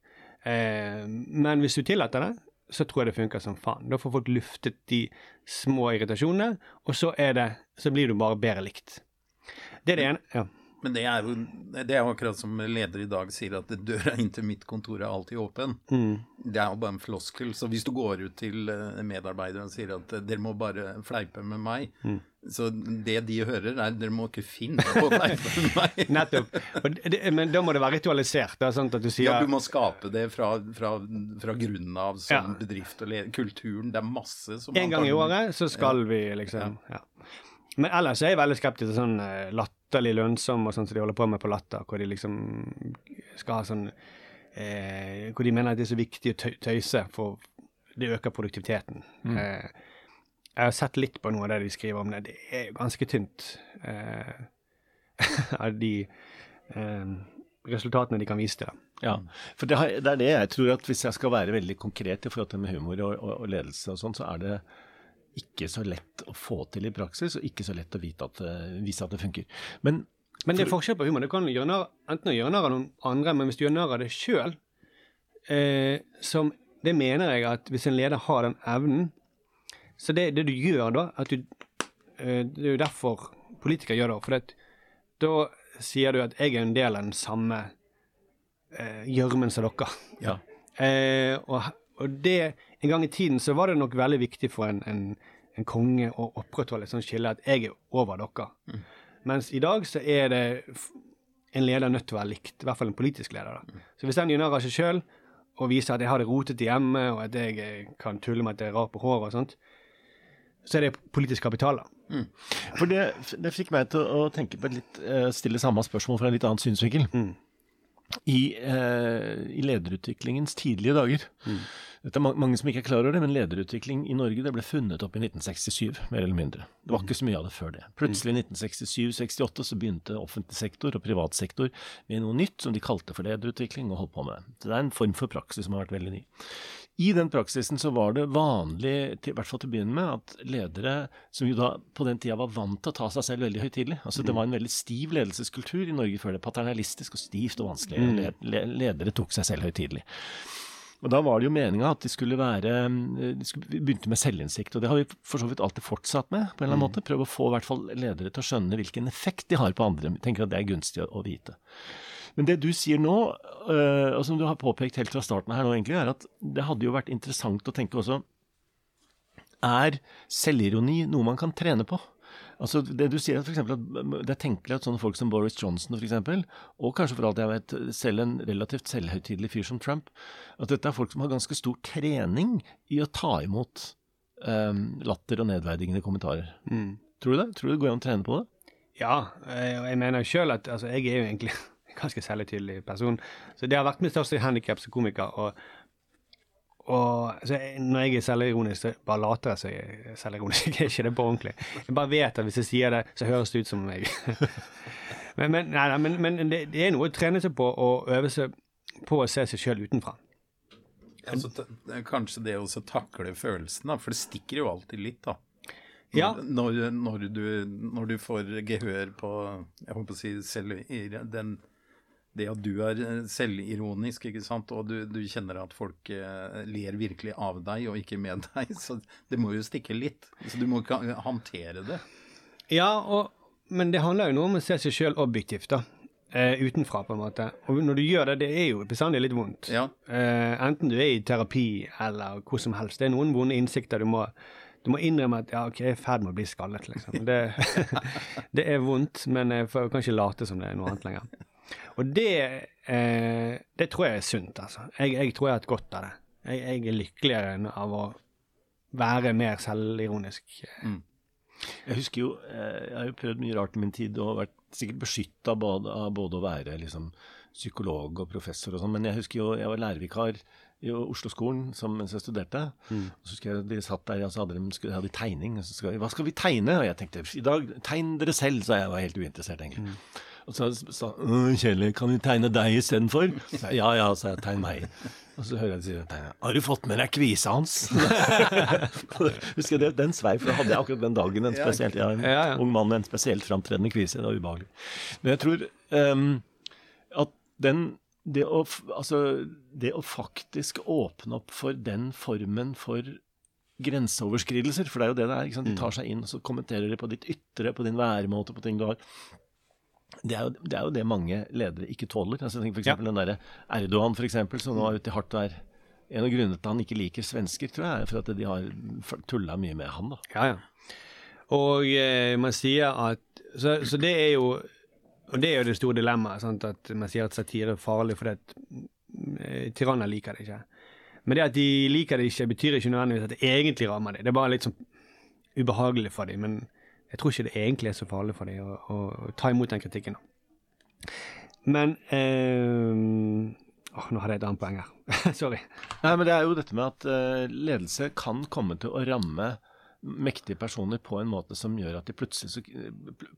Eh, men hvis du tillater det, så tror jeg det funker som faen. Da får folk luftet de små irritasjonene, og så, er det, så blir du bare bedre likt. Det er det ene. Ja. Men det er jo det er jo akkurat som leder i dag sier, at døra inn til mitt kontor er alltid åpen. Det er jo bare en floskel. Så hvis du går ut til eh, medarbeidere og sier at eh, dere må bare fleipe med meg, så det de hører er dere må ikke finne på å fleipe med meg. Nettopp. Det, men da må det være ritualisert. Da, sånn at du sier Ja, du må skape det fra, fra, fra grunnen av som Ja. bedrift og. Kulturen, det er masse som En gang i året så skal vi liksom ja. Men ellers er jeg veldig skeptisk til sånn eh, latterlig lønnsom og sånn som de holder på med på Latter, hvor de liksom skal ha sånn eh, Hvor de mener at det er så viktig å tøyse, for det øker produktiviteten. Eh, jeg har sett litt på noe av det de skriver om det. Det er jo ganske tynt eh, av de eh, resultatene de kan vise til. Ja, for det, har, det er det jeg tror at hvis jeg skal være veldig konkret i forhold til med humor og, og, og ledelse og sånn, så er det ikke så lett å få til i praksis, og ikke så lett å at, vise at det funker. Men Men det er forskjell på humor. Du kan gjøre narr, enten gjøre narr av noen andre, men hvis du gjør narr av det sjøl, eh, som Det mener jeg at hvis en leder har den evnen Så det, det du gjør da, at du eh, Det er jo derfor politikere gjør det. For det, da sier du at jeg er en del av den samme eh, som dere. ja, Eh, og, og det En gang i tiden så var det nok veldig viktig for en, en, en konge å opprettholde et sånt skille at jeg er over dere. Mens i dag så er det en leder nødt til å være likt, i hvert fall en politisk leder. da. Så hvis den gjør narr seg sjøl og viser at jeg har det rotete hjemme, og at jeg eh, kan tulle med at jeg er rar på håret og sånt, så er det politisk kapital. da. For det, det fikk meg til å tenke på et litt, eh, stille samme spørsmål fra en litt annen synsvinkel. I, eh, I lederutviklingens tidlige dager. Dette er mange som ikke er klar over det, men lederutvikling i Norge det ble funnet opp i 1967, mer eller mindre. Det var ikke så mye av det før det. Plutselig i 1967-68 så begynte offentlig sektor og privat sektor med noe nytt som de kalte for lederutvikling, og holdt på med det. Så det er en form for praksis som har vært veldig ny. I den praksisen så var det vanlig, i hvert fall til å begynne med, at ledere som jo da på den tida var vant til å ta seg selv veldig høytidelig altså Det var en veldig stiv ledelseskultur i Norge før det. Paternalistisk og stivt og vanskelig. Le- le- Ledere tok seg selv høytidelig. Og Da var det jo meninga at de skulle være de skulle, Vi begynte med selvinnsikt, og det har vi for så vidt alltid fortsatt med. på en eller annen måte. Prøve å få i hvert fall ledere til å skjønne hvilken effekt de har på andre. Jeg tenker at det er gunstig å, å vite. Men det du sier nå, øh, og som du har påpekt helt fra starten her nå, egentlig, er at det hadde jo vært interessant å tenke også Er selvironi noe man kan trene på? Altså det du sier, for eksempel at Det er tenkelig at sånne folk som Boris Johnson for eksempel, og kanskje for alt jeg vet selv en relativt selvhøytidelig fyr som Trump, at dette er folk som har ganske stor trening i å ta imot um, latter og nedverdigende kommentarer. Tror du det? Tror du det går an å trene på det? Ja, eh, og jeg mener jo sjøl at altså, jeg er jo egentlig en ganske selvhøytidelig person. Så det har vært mitt største handikap som komiker. Og, og altså, når jeg er selvironisk, så bare later jeg som jeg er selvironisk. Jeg er ikke det på ordentlig. Jeg bare vet at hvis jeg sier det, så høres det ut som meg. men men, nei, nei, men, men det, det er noe å trene seg på å øve seg på å se seg sjøl utenfra. Altså, kanskje det å takle følelsen, da, for det stikker jo alltid litt, da. Ja. Når, når, du, når du får gehør på jeg håper å si selv, den, det at du er eh, selvironisk, ikke sant, og du, du kjenner at folk eh, ler virkelig av deg og ikke med deg, så det må jo stikke litt. Så du må ikke håndtere det. Ja, og, men det handler jo noe om å se seg sjøl objektivt, da. Eh, utenfra, på en måte. Og når du gjør det, det er jo bestandig litt vondt. Ja. Eh, enten du er i terapi eller hvor som helst. Det er noen vonde innsikter du må du må innrømme at ja, ok, jeg er i ferd med å bli skallet, liksom. Det, det er vondt, men jeg får kanskje late som det er noe annet lenger. Og det, eh, det tror jeg er sunt, altså. Jeg, jeg tror jeg har hatt godt av det. Jeg, jeg er lykkeligere enn av å være mer selvironisk. Jeg husker jo, eh, jeg har jo prøvd mye rart i min tid og vært sikkert beskytta av både å være liksom, psykolog og professor og sånn, men jeg husker jo jeg var lærervikar i Oslo-skolen mens jeg studerte. Og så husker jeg de satt der, og så hadde de, skulle, hadde de tegning. Og så skal, hva skal vi tegne? Og jeg tenkte i dag, tegn dere selv, sa jeg. Var helt uinteressert, egentlig. Og så sa han Kjell, kan vi tegne deg istedenfor? Ja ja, sa jeg. Tegn meg. Og så hører jeg de sier. Har du fått med deg kvisa hans? Husker jeg det, Den svei, for da hadde jeg akkurat den dagen en spesielt ja, en Ja, ja. ung mann med en spesielt framtredende kvise. Det var ubehagelig. Men jeg tror um, at den det å, altså, det å faktisk åpne opp for den formen for grenseoverskridelser, for det er jo det det er. ikke sant? De tar seg inn, og så kommenterer de på ditt ytre, på din væremåte, på ting du har. Det er, jo, det er jo det mange ledere ikke tåler. Altså, tenk for eksempel den der Erdogan, for eksempel, som nå er ute i hardt vær. En av grunnene til at han ikke liker svensker, tror jeg, er for at de har tulla mye med han. da. Ja, ja. Og eh, man sier at så, så det er jo Og det er jo det store dilemmaet, at man sier at satire er farlig fordi at eh, tyranner liker det ikke. Men det at de liker det ikke, betyr ikke nødvendigvis at det egentlig rammer dem. Det er bare litt sånn ubehagelig for dem. Men jeg tror ikke det egentlig er så farlig for dem å, å, å ta imot den kritikken. Men eh, åh, Nå hadde jeg et annet poeng her. Sorry. Nei, men det er jo dette med at eh, ledelse kan komme til å ramme mektige personer på en måte som gjør at de plutselig så,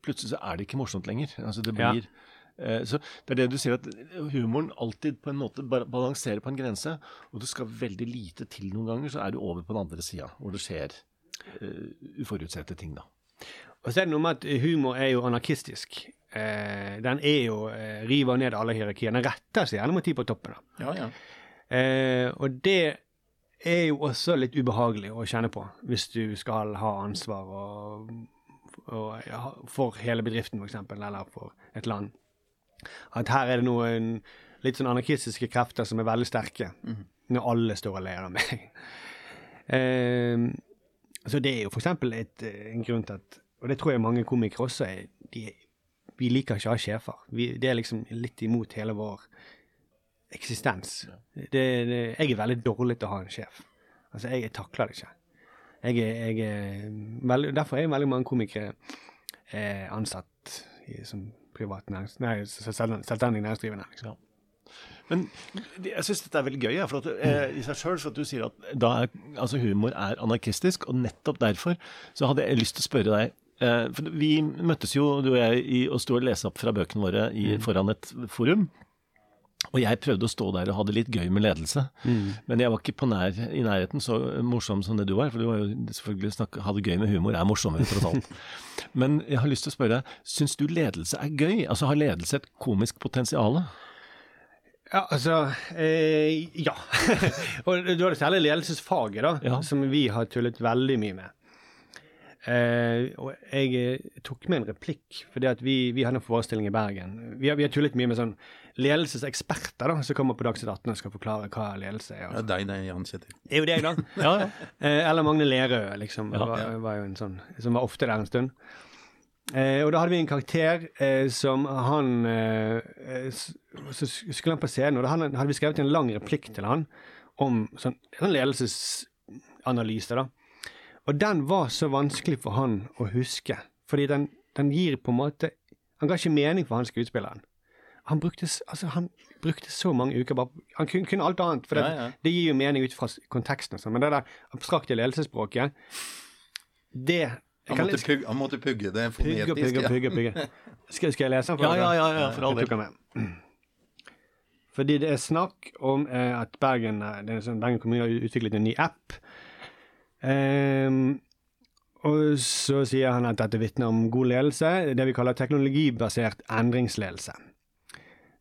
plutselig så er det ikke morsomt lenger. Altså det blir Ja. så Det er det du sier, at humoren alltid på en måte balanserer på en grense. Og det skal veldig lite til noen ganger, så er du over på den andre sida, hvor det skjer uh, uforutsette ting, da. Og så er det noe med at humor er jo anarkistisk. Eh, den er jo eh, river ned alle hierarkier. Den retter seg gjerne mot de på toppen. Ja, ja. Eh, og det er jo også litt ubehagelig å kjenne på, hvis du skal ha ansvar og, og, ja, for hele bedriften, f.eks., eller for et land. At her er det noen litt sånn anarkistiske krefter som er veldig sterke, når alle står og ler av meg. Eh, så det er jo f.eks. en grunn til at Og det tror jeg mange komikere også er. De vi liker ikke å ha sjefer. Vi, det er liksom litt imot hele vår eksistens. Det, det, jeg er veldig dårlig til å ha en sjef. Altså, jeg, jeg takler det ikke. Jeg jeg veldig, derfor er veldig mange komikere eh, ansatt i, som privat nærings, nei, selvstendig næringsdrivende. Liksom. Men jeg syns dette er veldig gøy, ja, at, eh, i seg sjøl. For at du sier at er, altså humor er anarkistisk, og nettopp derfor så hadde jeg lyst til å spørre deg vi møttes jo, du og jeg, i å stå og lese opp fra bøkene våre i, foran et forum. Og jeg prøvde å stå der og ha det litt gøy med ledelse. Men jeg var ikke på nær, i nærheten så morsom som det du var. For du var jo selvfølgelig snakke, ha det gøy med humor er morsommere, tross alt. Men jeg har lyst til å spørre syns du ledelse er gøy? Altså har ledelse et komisk potensial? Ja, altså eh, Ja. og da er det særlig ledelsesfaget, da, Ja. som vi har tullet veldig mye med. Eh, og jeg eh, tok med en replikk, fordi at vi, vi hadde en forestilling i Bergen. Vi har, vi har tullet mye med sånn ledelseseksperter da, som kommer på Dagsnytt 18 og skal forklare hva ledelse er. Er deg, Jan Kjetil. Det er jo deg, da. Ja, ja. Eh, eller Magne Lerøe, liksom. Ja, var, var jo en sånn, som var ofte der en stund. Eh, og da hadde vi en karakter eh, som han eh, Så skulle han på scenen, og da hadde, hadde vi skrevet en lang replikk til han om sånn, sånn ledelsesanalyse, da. Og den var så vanskelig for han å huske, fordi den, den gir på en måte Han ga ikke mening for han skuespilleren. Han brukte, altså, han brukte så mange uker bare Han kunne, kunne alt annet, for det, Ja, ja. det gir jo mening ut fra konteksten og sånn, men det der abstrakte ledelsesspråket, det Han måtte, lese- pugge, han måtte pugge det Pugge, fonetisk. pugge, ja. pugge, pugge. Skal, skal jeg lese den for Ja, ja, ja, ja, for all del. Fordi det er snakk om eh, at Bergen, eh, sånn, Bergen kommune har utviklet en ny app. Ehm, og så sier han at dette vitner om god ledelse, det vi kaller teknologibasert endringsledelse.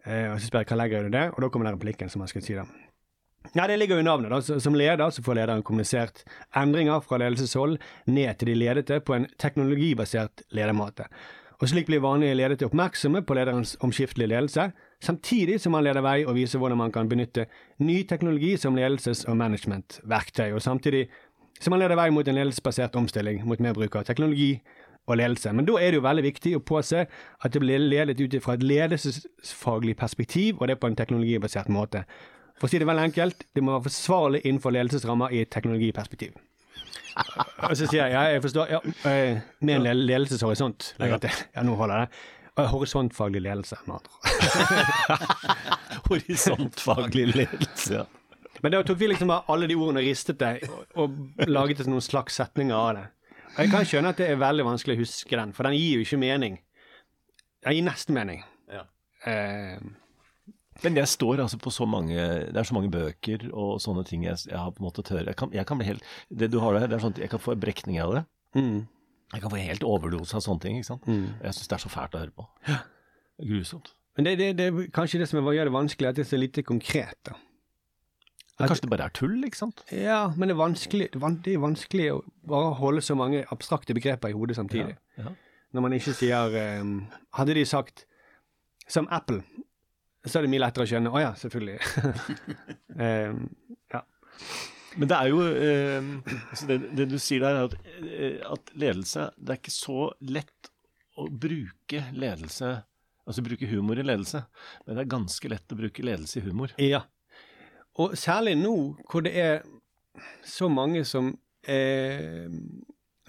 Eh, og så spør jeg hva legger du i det, og da kommer den replikken som han skal si da. Ja, Det ligger jo i navnet. da. Som leder så får lederen kommunisert endringer fra ledelseshold ned til de ledete på en teknologibasert ledermåte. Og Slik blir vanlige ledete oppmerksomme på lederens omskiftelige ledelse, samtidig som man leder vei og viser hvordan man kan benytte ny teknologi som ledelses- og managementverktøy, og samtidig som man leder vei mot en ledelsesbasert omstilling mot mer bruk av teknologi og ledelse. Men da er det jo veldig viktig å påse at det blir ledet ut fra et ledelsesfaglig perspektiv, og det på en teknologibasert måte. For å si det veldig enkelt, det må være forsvarlig innenfor ledelsesrammer i et teknologiperspektiv. Og så sier jeg ja, jeg forstår, ja, eh, med en ledelseshorisont. Ja, nå holder det. Horisontfaglig ledelse, med andre. Horisontfaglig ledelse, ja. Men da tok vi liksom bare alle de ordene og ristet det, og, og laget noen slags setninger av det. Og jeg kan skjønne at det er veldig vanskelig å huske den, for den gir jo ikke mening. Den gir nesten mening. Ja. Eh, Men jeg står altså på så mange Det er så mange bøker og sånne ting jeg, jeg har på en måte tørre. Jeg kan, jeg kan bli helt Det du har der, det er sånn at jeg kan få brekninger av det. mm, Jeg kan få helt overdose av sånne ting. ikke sant? mm. Jeg syns det er så fælt å høre på. Er Grusomt. Men det, det, det er kanskje det som gjør det vanskelig, at det er så lite konkret. da. Kanskje det bare er tull, ikke sant? Ja, men det er vanskelig, det er vanskelig å bare holde så mange abstrakte begreper i hodet samtidig. Ja, ja. Når man ikke sier um, Hadde de sagt som Apple, så er det mye lettere å skjønne. Å ja, selvfølgelig. um, ja. Men det er jo um, altså det, det du sier der, er at, eh, at ledelse Det er ikke så lett å bruke ledelse Altså bruke humor i ledelse, men det er ganske lett å bruke ledelse i humor. ja. Og særlig nå hvor det er så mange som er,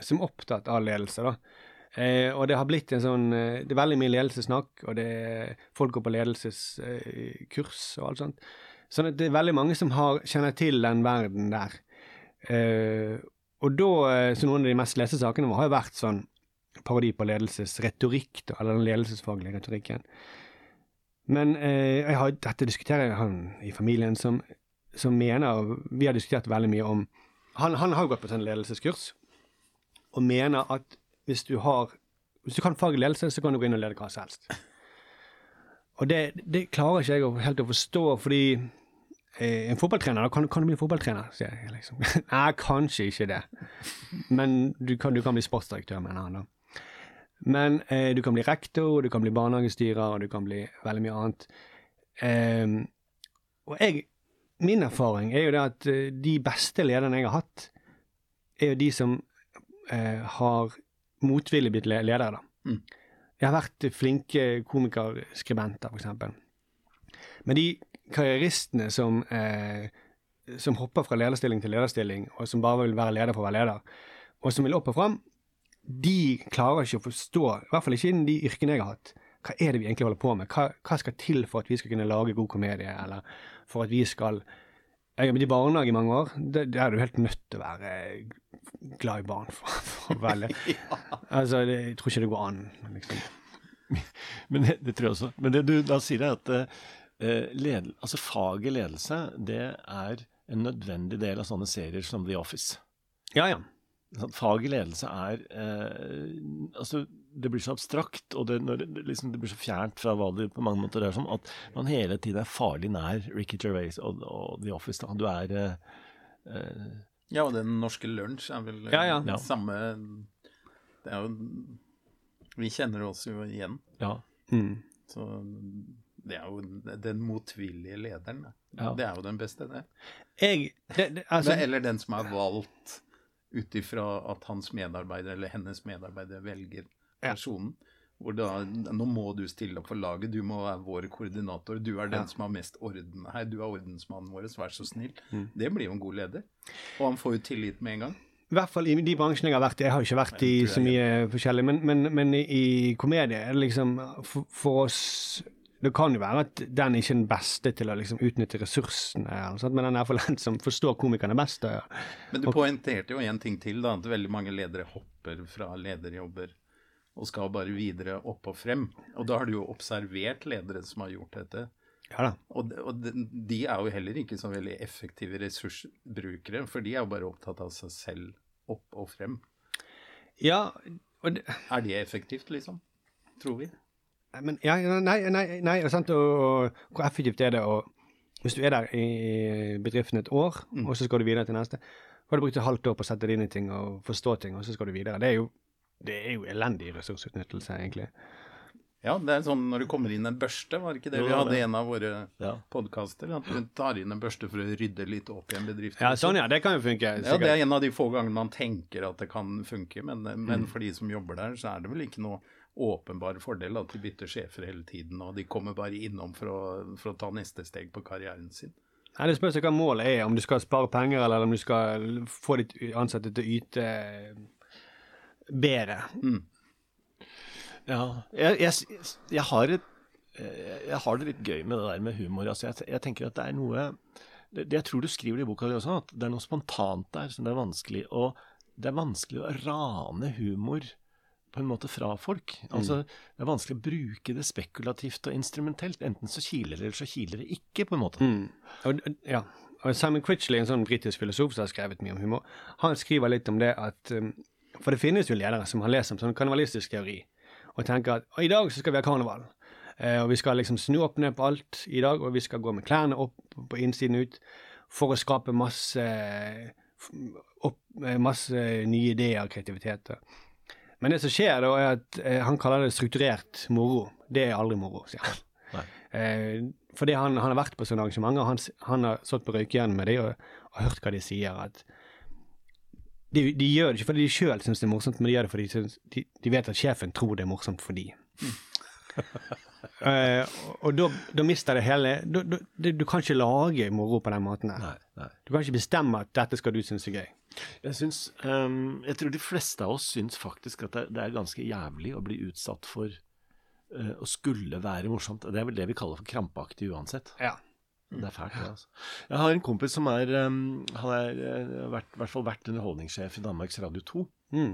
som er opptatt av ledelse, da. Eh, og det har blitt en sånn eh, Det er veldig mye ledelsessnakk, og det er folk går på ledelseskurs og alt sånt. Sånn at det er veldig mange som har, kjenner til den verden der. Eh, og da eh, Så noen av de mest leste sakene har jo vært sånn parodi på ledelsesretorikk, da, eller den ledelsesfaglige retorikken. Men eh, jeg har, dette diskuterer jeg han i familien som, som mener Vi har diskutert veldig mye om Han, han har gått på sånn ledelseskurs, og mener at hvis du har Hvis du kan faget ledelse, så kan du gå inn og lede hva som helst. Og det, det klarer ikke jeg helt å forstå, fordi eh, en fotballtrener, da kan, kan du bli fotballtrener, sier jeg liksom. Nei, kanskje ikke det. Men du kan, du kan bli sportsdirektør, mener han da. Men eh, du kan bli rektor, du kan bli barnehagestyrer, og du kan bli veldig mye annet. Eh, og jeg, min erfaring er jo det at eh, de beste lederne jeg har hatt, er jo de som eh, har motvillig blitt ledere, da. Mm. Jeg har vært flinke komikerskribenter, f.eks. Men de karrieristene som, eh, som hopper fra lederstilling til lederstilling, og som bare vil være leder for å være leder, og som vil opp og fram, de klarer ikke å forstå, i hvert fall ikke innen de yrkene jeg har hatt, hva er det vi egentlig holder på med? Hva, hva skal til for at vi skal kunne lage god komedie, eller for at vi skal Jeg har vært i barnehage i mange år. Der er du helt nødt til å være glad i barn for, for å velge. Altså, det, jeg tror ikke det går an, liksom. Men det, det, tror jeg også. Men det du da sier, er at uh, led, altså faget ledelse, det er en nødvendig del av sånne serier som The Office. Ja, ja. Faget ledelse er uh, Altså, det blir så abstrakt, og det, det, liksom, det, blir så fjernt fra hva det på mange måter er som, at man hele tiden er farlig nær Ricky Gervais og, og The Office. Da. Du er uh, Ja, og Den norske lunsj er vel ja, ja. samme Det er jo vi kjenner oss jo igjen. Ja. Mm. Så det er jo den motvillige lederen. Ja. Det er jo den beste, det. Jeg, det, det altså, eller den som er valgt ut ifra at hans medarbeider eller hennes medarbeider velger personen. Ja. Hvor da, Nå må du stille opp for laget, du må være vår koordinator. Du er den ja. som har mest orden her. Du er ordensmannen vår, vær så snill. Mm. Det blir jo en god leder. Og han får jo tillit med en gang. I hvert fall i de bransjene jeg har vært i. Jeg har ikke vært i så mye forskjellig, men, men, men i komedie liksom for, for, oss Det kan jo være at den ikke er den beste til å liksom utnytte ressursene, men den er for den som forstår komikerne best. Men du poengterte jo en ting til, da, at veldig mange ledere hopper fra lederjobber og skal bare videre opp og frem. Og da har du jo observert ledere som har gjort dette. Ja da. Og, og de, de, er jo heller ikke så veldig effektive ressursbrukere, for de er jo bare opptatt av seg selv opp og frem. Ja, og det, Er det effektivt, liksom? Tror vi. Men, ja, nei, nei, nei sant, og, og, hvor effektivt er det å Hvis du er der i bedriften et år, mm. og så skal du videre til neste, så har du brukt et halvt år på å sette deg inn i ting og forstå ting, og så skal du videre. Det er jo, det er jo elendig ressursutnyttelse, egentlig. Ja, det er sånn når det kommer inn en børste, var det ikke det vi hadde i en av våre ja. podkaster? At du tar inn en børste for å rydde litt opp i en bedrift. Ja, sånn ja, det kan jo funke. Sikkert. Ja, Det er en av de få gangene man tenker at det kan funke, men, men mm. for de som jobber der, så er det vel ikke noe åpenbar fordel at de bytter sjefer hele tiden, og de kommer bare innom for å, for å ta neste steg på karrieren sin. Nei, Det spørs hva målet er, om du skal spare penger, eller om du skal få ditt ansatte til å yte bedre. Mm. Ja. Jeg, jeg, jeg, har et, jeg, har det litt gøy med det der med humor. Altså, jeg, tenker at det er noe det, Jeg tror du skriver i boka di også, at det er noe spontant der som det er vanskelig å Det er vanskelig å rane humor på en måte fra folk. Altså, mm. Det er vanskelig å bruke det spekulativt og instrumentelt. Enten så kiler det, eller så kiler det ikke, på en måte. Mm. Og, ja. Og Simon Critchley, en sånn britisk filosof som har skrevet mye om humor, han skriver litt om det at um, For det finnes jo ledere som har lest om sånn karnevalistisk teori og tenker at i dag så skal vi ha karneval. Eh, og vi skal liksom snu opp ned på alt i dag, og vi skal gå med klærne opp på innsiden ut for å skape masse, opp, eh, masse nye ideer og kreativitet. Men det som skjer da, er at eh, han kaller det strukturert moro. Det er aldri moro, sier han. Eh, fordi han, han, har vært på sånne arrangementer, han, han har stått på røykjernet med dem og, og, hørt hva de sier. at de, de, gjør det ikke fordi de sjøl syns det er morsomt, men de gjør det fordi de, de, de, vet at sjefen tror det er morsomt for de. Mm. uh, og da, da, mister det hele da, da, Du kan ikke lage moro på den måten. Nei, nei. Du kan ikke bestemme at dette skal du synes er gøy. Jeg, synes, um, jeg tror de fleste av oss syns faktisk at det, det er ganske jævlig å bli utsatt for uh, å skulle være morsomt. Det er vel det vi kaller for krampaktig uansett. Ja. Det er fælt, det. altså. Jeg har en kompis som er um, Han har uh, vært, hvert fall vært underholdningssjef i Danmarks Radio 2. Mm.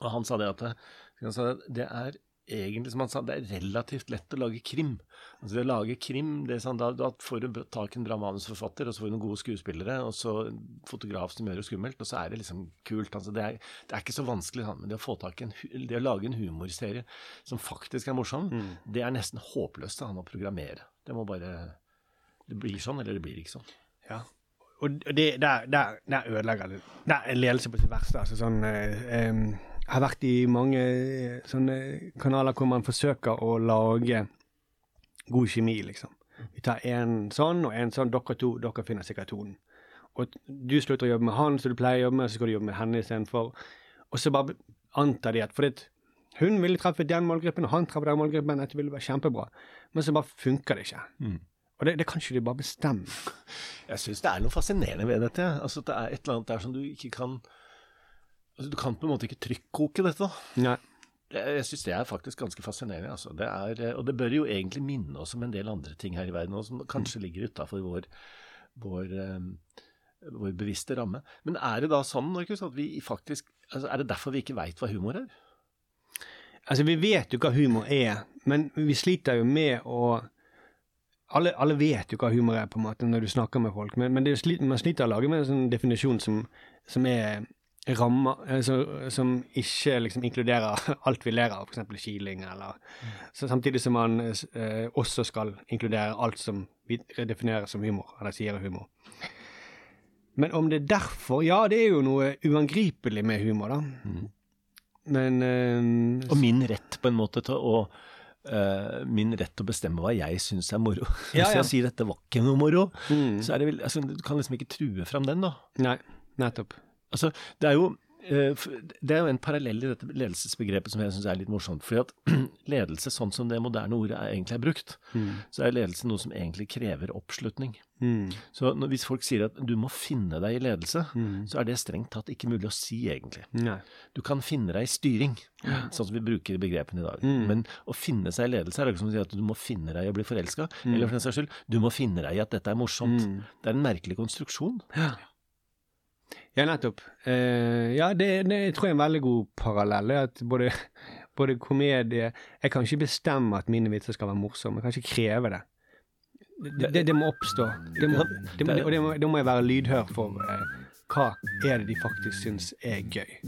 Og han sa det at det, sa det er egentlig, som han sa, det er relativt lett å lage krim. Altså det å lage krim, det er sånn, da, da får du tak i en bra manusforfatter, og så får du noen gode skuespillere, og så fotograf som gjør det skummelt, og så er det liksom kult. Altså det, er, det er ikke så vanskelig, sånn, men det å få tak i en, det å lage en humorserie som faktisk er morsom, mm. det er nesten håpløst han å programmere. Det må bare det blir sånn, eller det blir ikke sånn. Ja. Og det, der, der, der ødelegger det. Der er ledelse på sitt verste. altså sånn eh, Jeg har vært i mange eh, sånne kanaler hvor man forsøker å lage god kjemi, liksom. Vi tar en sånn og en sånn. Dere to, dere finner sikkert tonen. Og du slutter å jobbe med han som du pleier å jobbe med, så skal du jobbe med henne istedenfor. Og så bare antar de at fordi Hun ville treffe den målgruppen, og han treffer den målgruppen. Dette ville være kjempebra. Men så bare funker det ikke. Mm. Og det, det kan ikke de bare bestemme. Jeg syns det er noe fascinerende ved dette. Altså, det er et eller annet der som du ikke kan altså, Du kan på en måte ikke trykkoke dette. Nei. Jeg, syns det er faktisk ganske fascinerende. Altså. Det er, eh, og det bør jo egentlig minne oss om en del andre ting her i verden òg, som kanskje ligger utafor vår, vår, eh, vår bevisste ramme. Men er det da sånn, Markus, at vi faktisk altså, Er det derfor vi ikke veit hva humor er? Altså, vi vet jo hva humor er, men vi sliter jo med å alle, alle vet jo hva humor er, på en måte, når du snakker med folk, men, men det jo man sliter å lage med en sånn definisjon som, som er rammer altså, Som ikke liksom inkluderer alt vi ler av, f.eks. kiling, eller så Samtidig som man eh, også skal inkludere alt som vi definerer som humor, eller sier er humor. Men om det er derfor Ja, det er jo noe uangripelig med humor, da. Men eh, Og min rett på en måte til å eh, Min rett til å bestemme hva jeg syns er moro. Ja, Hvis ja. jeg sier dette var ikke noe moro, Mm. så er det vel altså, Du kan liksom ikke true fram den, da. Nei, nettopp. Altså, det er jo det er jo en parallell i dette ledelsesbegrepet som jeg syns er litt morsomt. fordi at ledelse, sånn som det moderne ordet er, egentlig er brukt, så er ledelse noe som egentlig krever oppslutning. Mm. Så når, hvis folk sier at du må finne deg i ledelse, så er det strengt tatt ikke mulig å si, egentlig. Nei. Du kan finne deg i styring, sånn som vi bruker begrepene i dag. Mm. Men å finne seg i ledelse er det ikke som å si at du må finne deg i å bli forelska, eller for den saks skyld, du må finne deg i at dette er morsomt. Mm. Det er en merkelig konstruksjon. Ja, nettopp. Uh, ja, det, det jeg tror jeg er en veldig god parallell. At både, både komedie Jeg kan ikke bestemme at mine vitser skal være morsomme. Jeg kan ikke kreve det. Det, det, det må oppstå. Det må, må, og det må, må jeg være lydhør for uh, hva er det de faktisk syns er gøy.